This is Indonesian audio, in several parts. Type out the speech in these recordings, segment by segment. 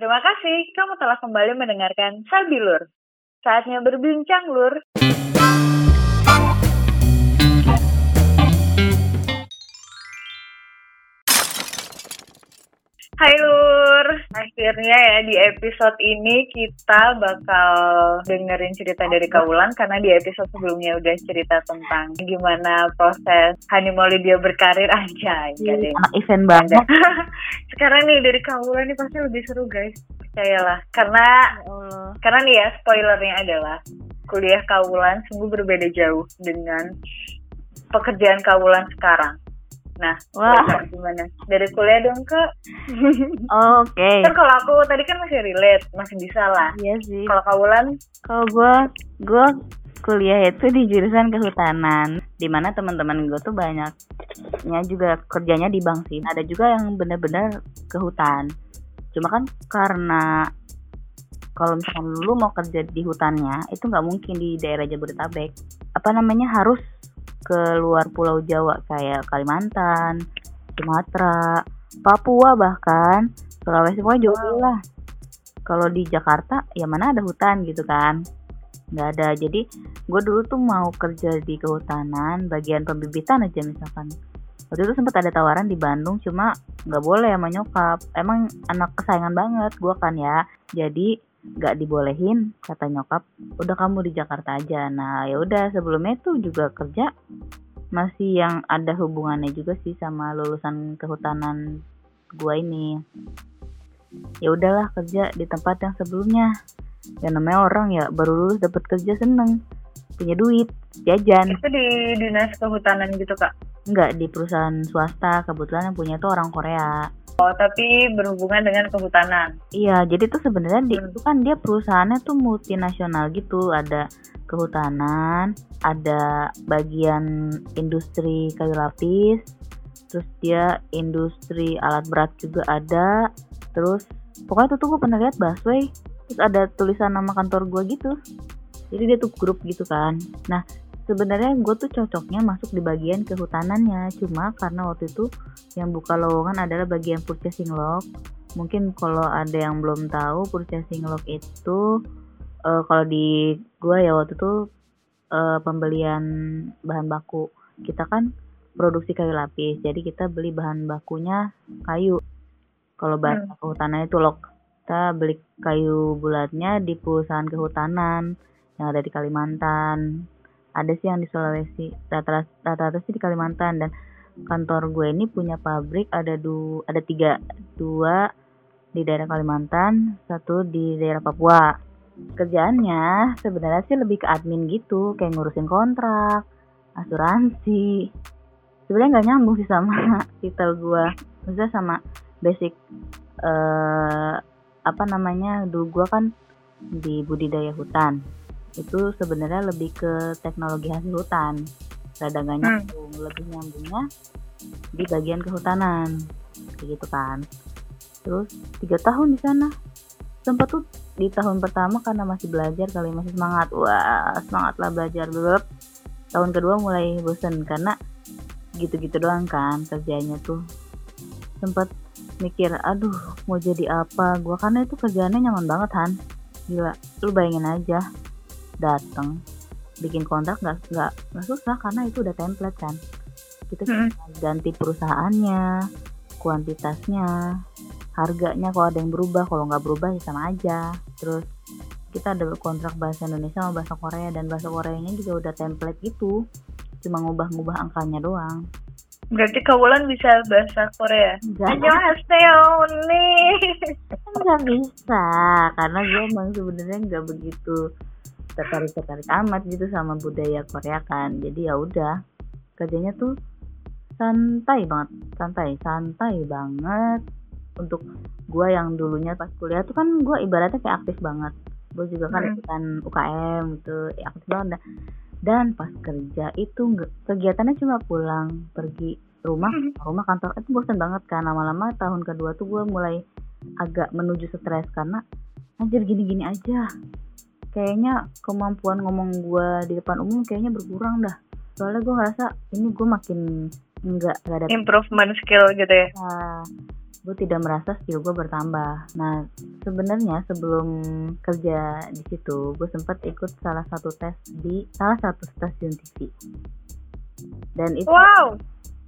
Terima kasih kamu telah kembali mendengarkan Sabilur. Saatnya berbincang, Lur. Hai Lur, akhirnya ya di episode ini kita bakal dengerin cerita dari Kaulan karena di episode sebelumnya udah cerita tentang gimana proses Hanimoli dia berkarir aja. Iya, anak event banget. Sekarang nih dari Kaulan ini pasti lebih seru guys, percayalah. Karena Allah. karena nih ya spoilernya adalah kuliah Kaulan sungguh berbeda jauh dengan pekerjaan Kaulan sekarang. Nah, Wah. Gimana? Dari kuliah dong ke Oke. kan kalau aku tadi kan masih relate, masih bisa lah. Iya sih. Kalau Kaulan, Kalau gue, gue kuliah itu di jurusan kehutanan, di mana teman-teman gue tuh banyaknya juga kerjanya di bank sih. Ada juga yang benar-benar ke hutan. Cuma kan karena kalau misalkan lu mau kerja di hutannya, itu nggak mungkin di daerah Jabodetabek. Apa namanya harus ke luar Pulau Jawa kayak Kalimantan, Sumatera, Papua bahkan, Sulawesi pokoknya jauh lah. Kalau di Jakarta, ya mana ada hutan gitu kan? nggak ada. Jadi gue dulu tuh mau kerja di kehutanan bagian pembibitan aja misalkan. Waktu itu sempat ada tawaran di Bandung cuma nggak boleh sama nyokap. Emang anak kesayangan banget gue kan ya. Jadi nggak dibolehin kata nyokap. Udah kamu di Jakarta aja. Nah ya udah sebelumnya tuh juga kerja. Masih yang ada hubungannya juga sih sama lulusan kehutanan gua ini. Ya udahlah kerja di tempat yang sebelumnya. Ya namanya orang ya baru lulus dapat kerja seneng. Punya duit jajan. Itu di dinas kehutanan gitu kak. enggak di perusahaan swasta. Kebetulan yang punya itu orang Korea Oh, tapi berhubungan dengan kehutanan. iya jadi tuh sebenarnya di, Hmm. itu kan dia perusahaannya tuh multinasional gitu ada kehutanan ada bagian industri kayu lapis terus dia industri alat berat juga ada terus pokoknya tuh tuh gue pernah lihat busway terus ada tulisan nama kantor gue gitu jadi dia tuh grup gitu kan nah sebenarnya gue tuh cocoknya masuk di bagian kehutanannya. Cuma karena waktu itu yang buka lowongan adalah bagian purchasing log. Mungkin kalau ada yang belum tahu purchasing log itu eh, kalau di gue ya waktu itu eh, pembelian bahan baku. Kita kan produksi kayu lapis jadi kita beli bahan bakunya kayu. Kalau bahan baku kehutanan itu log kita beli kayu bulatnya di perusahaan kehutanan yang ada di Kalimantan ada sih yang di Sulawesi rata-rata sih di Kalimantan. Dan kantor gue ini punya pabrik ada du ada tiga dua di daerah Kalimantan satu di daerah Papua. Kerjaannya sebenarnya sih lebih ke admin gitu kayak ngurusin kontrak asuransi. Sebenarnya nggak nyambung sih sama titel gue maksudnya sama basic eh apa namanya dulu gue kan di budidaya hutan itu sebenarnya lebih ke teknologi hasil hutan. Rada nggak Hmm. nyambung lebih nyambungnya di bagian kehutanan kayak gitu kan. Terus tiga tahun di sana. Sempat tuh di tahun pertama karena masih belajar kali masih semangat. Wah semangat lah belajar. Blep. tahun kedua mulai bosen karena gitu-gitu doang kan kerjanya tuh. Sempat mikir aduh mau jadi apa? Gua karena itu kerjaannya nyaman banget Han. Gila lu bayangin aja dateng bikin kontrak nggak nggak nggak susah karena itu udah template kan kita Hmm. cuma ganti perusahaannya kuantitasnya harganya kalau ada yang berubah kalau nggak berubah ya sama aja terus kita ada kontrak bahasa Indonesia sama bahasa Korea dan bahasa Koreanya juga udah template gitu cuma ngubah-ngubah angkanya doang Berarti Kaulan bisa bahasa Korea. enggak Annyeonghaseyo nih. kan nggak bisa karena gue emang sebenarnya nggak begitu tertarik tertarik amat gitu sama budaya Korea kan. Jadi ya udah kerjanya tuh santai banget santai santai banget. Untuk gue yang dulunya pas kuliah tuh kan gue ibaratnya kayak aktif banget. Gue juga kan Hmm. ikutan UKM gitu ya aktif banget. Dah. dan pas kerja itu nggak kegiatannya cuma pulang pergi rumah rumah kantor. Itu bosan banget kan. Lama-lama tahun kedua tuh gue mulai agak menuju stres karena anjir gini-gini aja kayaknya kemampuan ngomong gue di depan umum kayaknya berkurang dah soalnya gue ngerasa ini gue makin enggak nggak ada Improvement skill gitu ya. Nah, gue tidak merasa skill gue bertambah. Nah, sebenarnya sebelum kerja di situ, gue sempat ikut salah satu tes di salah satu stasiun TV. Dan itu Wow,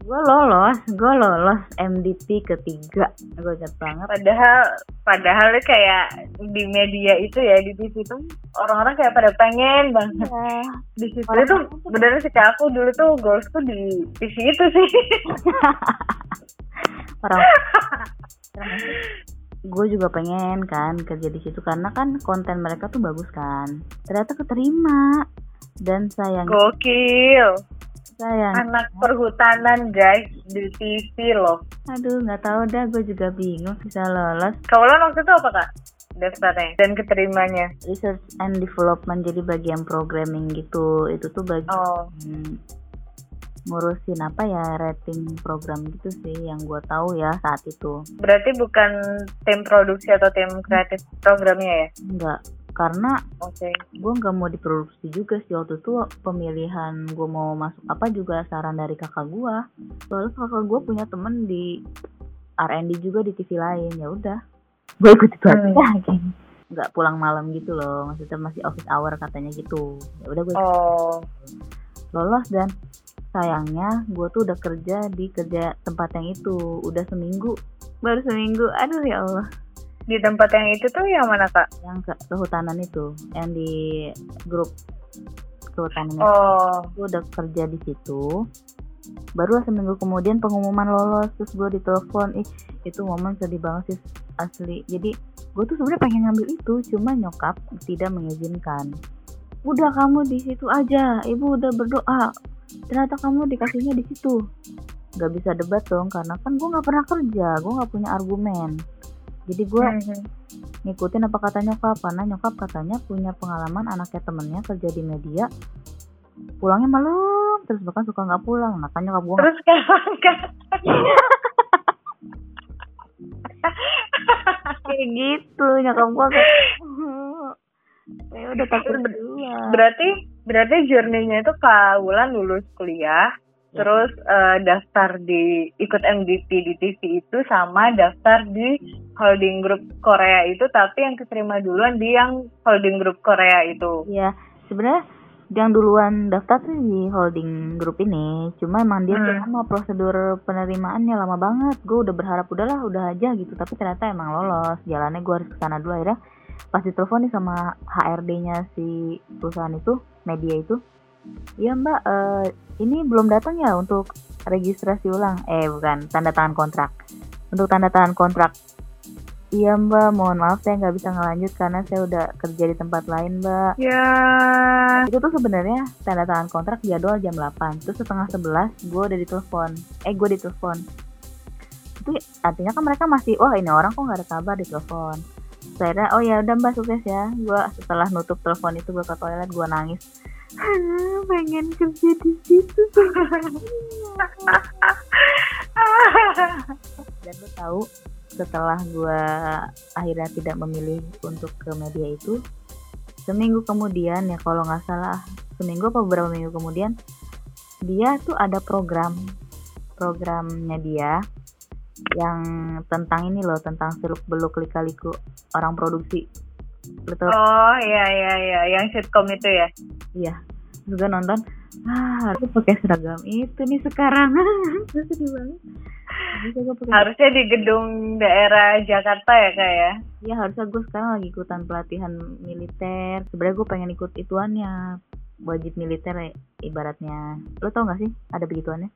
gue lolos, gue lolos MDP ketiga. Gue inget banget. padahal padahal kayak di media itu ya di TV itu orang-orang kayak pada pengen banget Ya, di situ Orang- itu bener sih kayak aku dulu tuh goalsku di TV itu sih. orang gue juga pengen kan kerja di situ karena kan konten mereka tuh bagus kan ternyata keterima dan sayang Gokil. Sayang Anak perhutanan guys di TV loh. aduh nggak tahu dah gue juga bingung bisa lolos Kaulan waktu itu apa kak? Daftarnya dan keterimanya. research and development jadi bagian programming gitu itu tuh bagian Oh, ngurusin apa ya rating program gitu sih yang gue tahu ya saat itu berarti bukan tim produksi atau tim kreatif programnya ya? enggak karena Oke. gue nggak mau diproduksi juga sih waktu itu pemilihan gue mau masuk apa juga saran dari kakak gue soalnya kakak gue punya temen di R&D juga di TV lain ya udah. Gue ikut itu Hmm. geng. nggak pulang malam gitu loh maksudnya masih office hour katanya gitu. Ya udah gue Oh, lolos dan sayangnya gue tuh udah kerja di kerja tempat yang itu udah seminggu. Baru seminggu aduh ya Allah di tempat yang itu tuh yang mana kak? yang ke kehutanan itu yang di grup kehutanan itu. Oh, gue udah kerja di situ. Baru seminggu kemudian pengumuman lolos terus gue ditelepon ih itu momen sedih banget sih asli. Jadi gue tuh sebenarnya pengen ngambil itu cuma nyokap tidak mengizinkan. Udah kamu di situ aja ibu udah berdoa. Ternyata kamu dikasihnya di situ. Nggak bisa debat dong karena kan gue nggak pernah kerja gue nggak punya argumen jadi gue Mhm. ngikutin apa kata nyokap karena nyokap katanya punya pengalaman anaknya temennya kerja di media pulangnya malam terus bahkan suka nggak pulang nah kan nyokap gue terus kak? kayak gitu nyokap gue kayak udah takut Ber- berdua Berarti berarti journey-nya itu Kak Wulan lulus kuliah, Ya. terus eh, daftar di ikut MVP di TV itu sama daftar di holding group Korea itu tapi yang keterima duluan di yang holding group Korea itu. ya sebenarnya yang duluan daftar tuh di holding grup ini. Cuma emang dia Hmm. lama prosedur penerimaannya lama banget. Gue udah berharap udahlah udah aja gitu. Tapi ternyata emang lolos. Jalannya gue harus ke sana dulu. Akhirnya pas ditelepon nih sama HRD-nya si perusahaan itu media itu iya mbak eh, ini belum datang ya untuk registrasi ulang. Eh bukan tanda tangan kontrak. Untuk tanda tangan kontrak iya mbak. Mohon maaf saya nggak bisa ngelanjut karena saya udah kerja di tempat lain mbak. Ya. itu tuh sebenarnya tanda tangan kontrak jadwal jam 8 terus setengah 11 gue udah ditelepon. Eh gue ditelepon. Itu artinya kan mereka masih wah ini orang kok nggak ada kabar? di telepon saya oh ya udah mbak sukses ya. Gue setelah nutup telepon itu gue ke toilet gue nangis. "Ah, pengen kerja di situ. Dan lu tahu setelah gue akhirnya tidak memilih untuk ke media itu seminggu kemudian ya kalau nggak salah seminggu apa beberapa minggu kemudian dia tuh ada program programnya dia yang tentang ini loh tentang seluk beluk lika-liku orang produksi. Betul? Oh iya iya iya yang sitcom itu ya. iya. Juga nonton ah aku pakai seragam itu nih sekarang. Terus sedih banget bisa gue pakai Harusnya di gedung daerah Jakarta ya kak ya. Iya harusnya gue sekarang lagi ikutan pelatihan militer. Sebenarnya gue pengen ikut ituannya wajib militer ya, ibaratnya. Lo tau gak sih ada begituannya?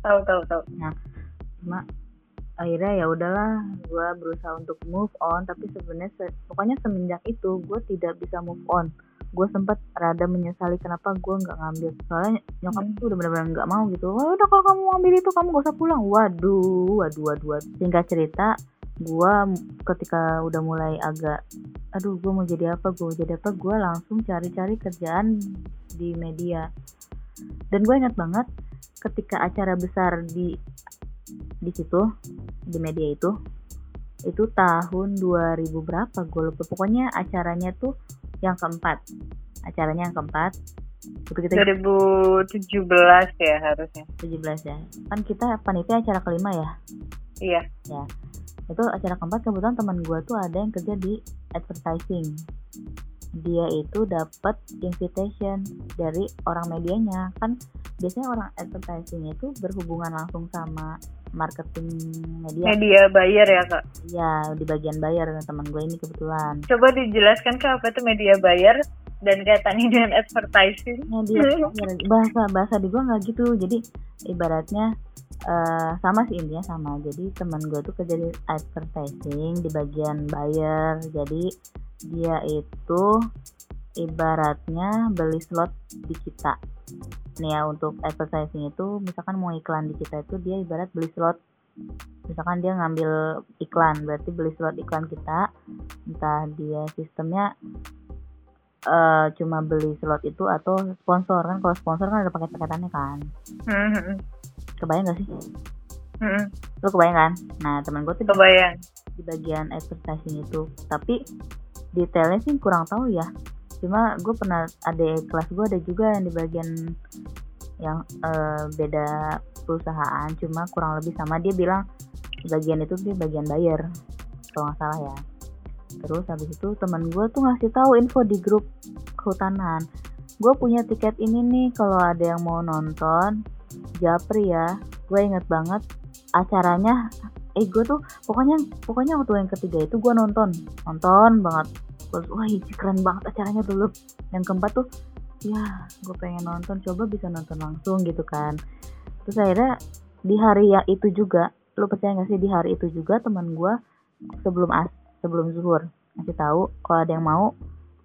Tahu tahu tahu. Cuma akhirnya ya udahlah gue berusaha untuk move on tapi sebenarnya se- pokoknya semenjak itu gue tidak bisa move on gue sempat rada menyesali kenapa gue nggak ngambil. Soalnya nyokap Hmm. tuh udah benar-benar nggak mau gitu. Wah udah kalau kamu ngambil itu kamu gak usah pulang. Waduh waduh waduh, waduh. singkat cerita gue ketika udah mulai agak aduh gue mau jadi apa gue mau jadi apa gue langsung cari-cari kerjaan di media. Dan gue ingat banget ketika acara besar di di situ di media itu itu tahun 2000 berapa gue lupa. Pokoknya acaranya tuh yang keempat. Acaranya yang keempat. Itu kita 2017 ya harusnya. 17 ya. Kan kita panitia acara kelima ya? Iya. itu acara keempat kebetulan teman gue tuh ada yang kerja di advertising. Dia itu dapat invitation dari orang medianya. Kan biasanya orang advertising itu berhubungan langsung sama marketing media. Media bayar ya kak? Ya di bagian bayar teman gue ini kebetulan. Coba dijelaskan ke apa itu media bayar dan kaitannya dengan advertising? Media bayar bahasa bahasa di gue nggak gitu. Jadi ibaratnya uh, sama sih intinya sama. Jadi teman gue tuh kerja di advertising di bagian bayar jadi dia itu ibaratnya beli slot di kita. Nih ya untuk advertising itu misalkan mau iklan di kita itu dia ibarat beli slot. Misalkan dia ngambil iklan berarti beli slot iklan kita. Entah dia sistemnya uh, cuma beli slot itu atau sponsor. Kan kalau sponsor kan ada paket-paketannya kan. Mm-hmm. kebayang gak sih? Mm-hmm. lu kebayang kan? Nah teman gue tuh kebayang. di bagian advertising itu. Tapi detailnya sih kurang tahu ya cuma gue pernah ada kelas gue ada juga yang di bagian yang uh, beda perusahaan. Cuma kurang lebih sama dia bilang bagian itu dia bagian bayar kalau nggak salah ya. Terus habis itu teman gue tuh ngasih tahu info di grup kehutanan. Gue punya tiket ini nih kalau ada yang mau nonton japri ya. Gue inget banget acaranya. Eh gue tuh pokoknya pokoknya waktu yang ketiga itu gue nonton. Nonton banget terus wah keren banget acaranya dulu yang keempat tuh ya gue pengen nonton. Coba bisa nonton langsung gitu kan. Terus akhirnya di hari yang itu juga lu percaya gak sih di hari itu juga teman gue sebelum as sebelum zuhur ngasih tahu kalau ada yang mau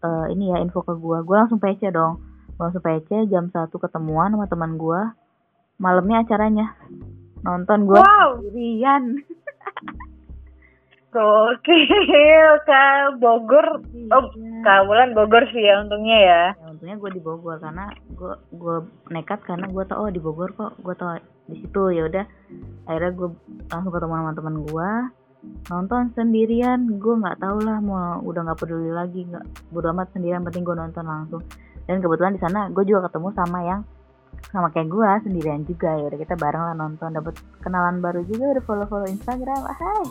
uh, ini ya info ke gue gue langsung PC dong. Gue langsung PC jam satu ketemuan sama teman gue malamnya acaranya. Nonton gue wow. sendirian Gokil ke Bogor. Iya. Oh, Kak Bogor sih ya untungnya ya. ya untungnya gue di Bogor karena gue gue nekat karena gue tau oh di Bogor kok gue tau di situ ya udah akhirnya gue langsung ketemu sama teman gue nonton sendirian gue nggak tau lah mau udah nggak peduli lagi nggak bodo amat sendirian penting gue nonton langsung dan kebetulan di sana gue juga ketemu sama yang sama kayak gue sendirian juga. Ya udah kita bareng lah nonton. Dapat kenalan baru juga udah follow follow Instagram. Hai.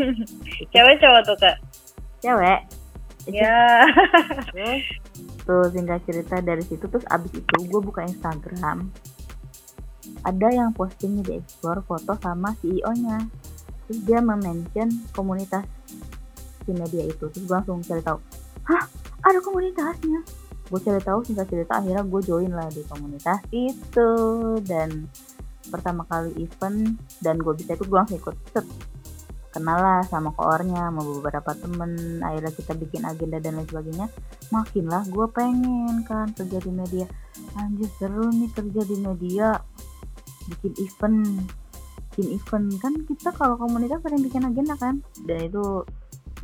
Cewek cowok tuh kak? Cewek. Ya. Terus tuh singkat cerita dari situ terus abis itu gue buka Instagram. Ada yang posting di explore foto sama CEO nya terus dia mention komunitas si media itu. Terus gue langsung cari tahu hah? Ada komunitasnya gue cari tahu singkat cerita akhirnya gue join lah di komunitas itu. Dan pertama kali event dan gue bisa ikut gue langsung ikut. Set. Kenal lah sama koornya sama beberapa temen. Akhirnya kita bikin agenda dan lain sebagainya. Makin lah gue pengen kan kerja di media. Anjir seru nih kerja di media. Bikin event. Bikin event. Kan kita kalau komunitas sering bikin agenda kan? Dan itu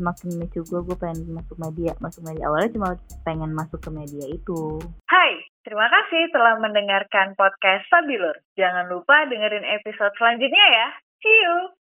semakin memicu gue gue pengen masuk media. Masuk media. Awalnya cuma pengen masuk ke media itu. Hai terima kasih telah mendengarkan podcast Sabilur jangan lupa dengerin episode selanjutnya ya. See you